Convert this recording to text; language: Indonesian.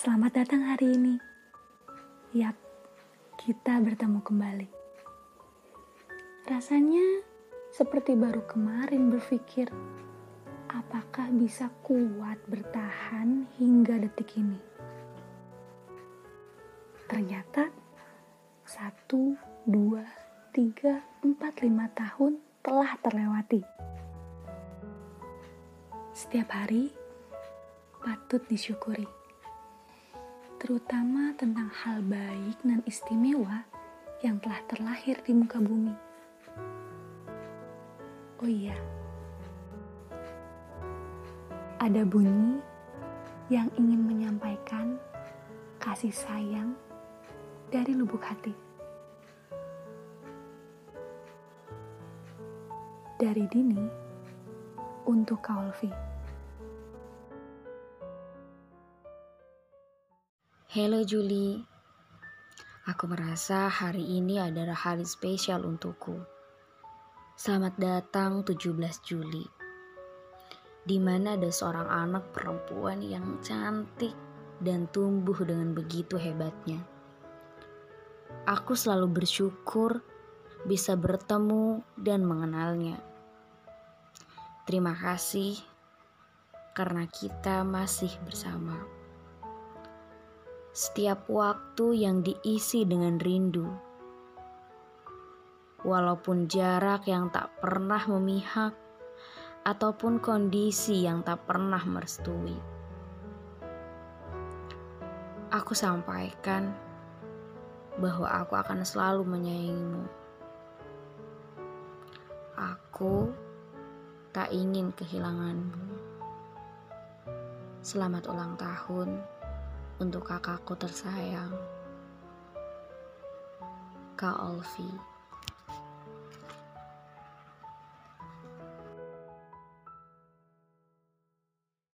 Selamat datang hari ini. Yap, kita bertemu kembali. Rasanya seperti baru kemarin berpikir, apakah bisa kuat bertahan hingga detik ini. Ternyata satu, dua, tiga, empat, lima tahun telah terlewati. Setiap hari patut disyukuri, terutama tentang hal baik dan istimewa yang telah terlahir di muka bumi. Oh iya, ada bunyi yang ingin menyampaikan kasih sayang dari lubuk hati. Dari Dini untuk Kaolvi. Halo Juli, aku merasa hari ini adalah hari spesial untukku. Selamat datang 17 Juli, di mana ada seorang anak perempuan yang cantik dan tumbuh dengan begitu hebatnya. Aku selalu bersyukur bisa bertemu dan mengenalnya. Terima kasih karena kita masih bersama setiap waktu yang diisi dengan rindu. Walaupun jarak yang tak pernah memihak, ataupun kondisi yang tak pernah merestui, aku sampaikan bahwa aku akan selalu menyayangimu. Aku tak ingin kehilanganmu. Selamat ulang tahun untuk kakakku tersayang, Kak Olvi.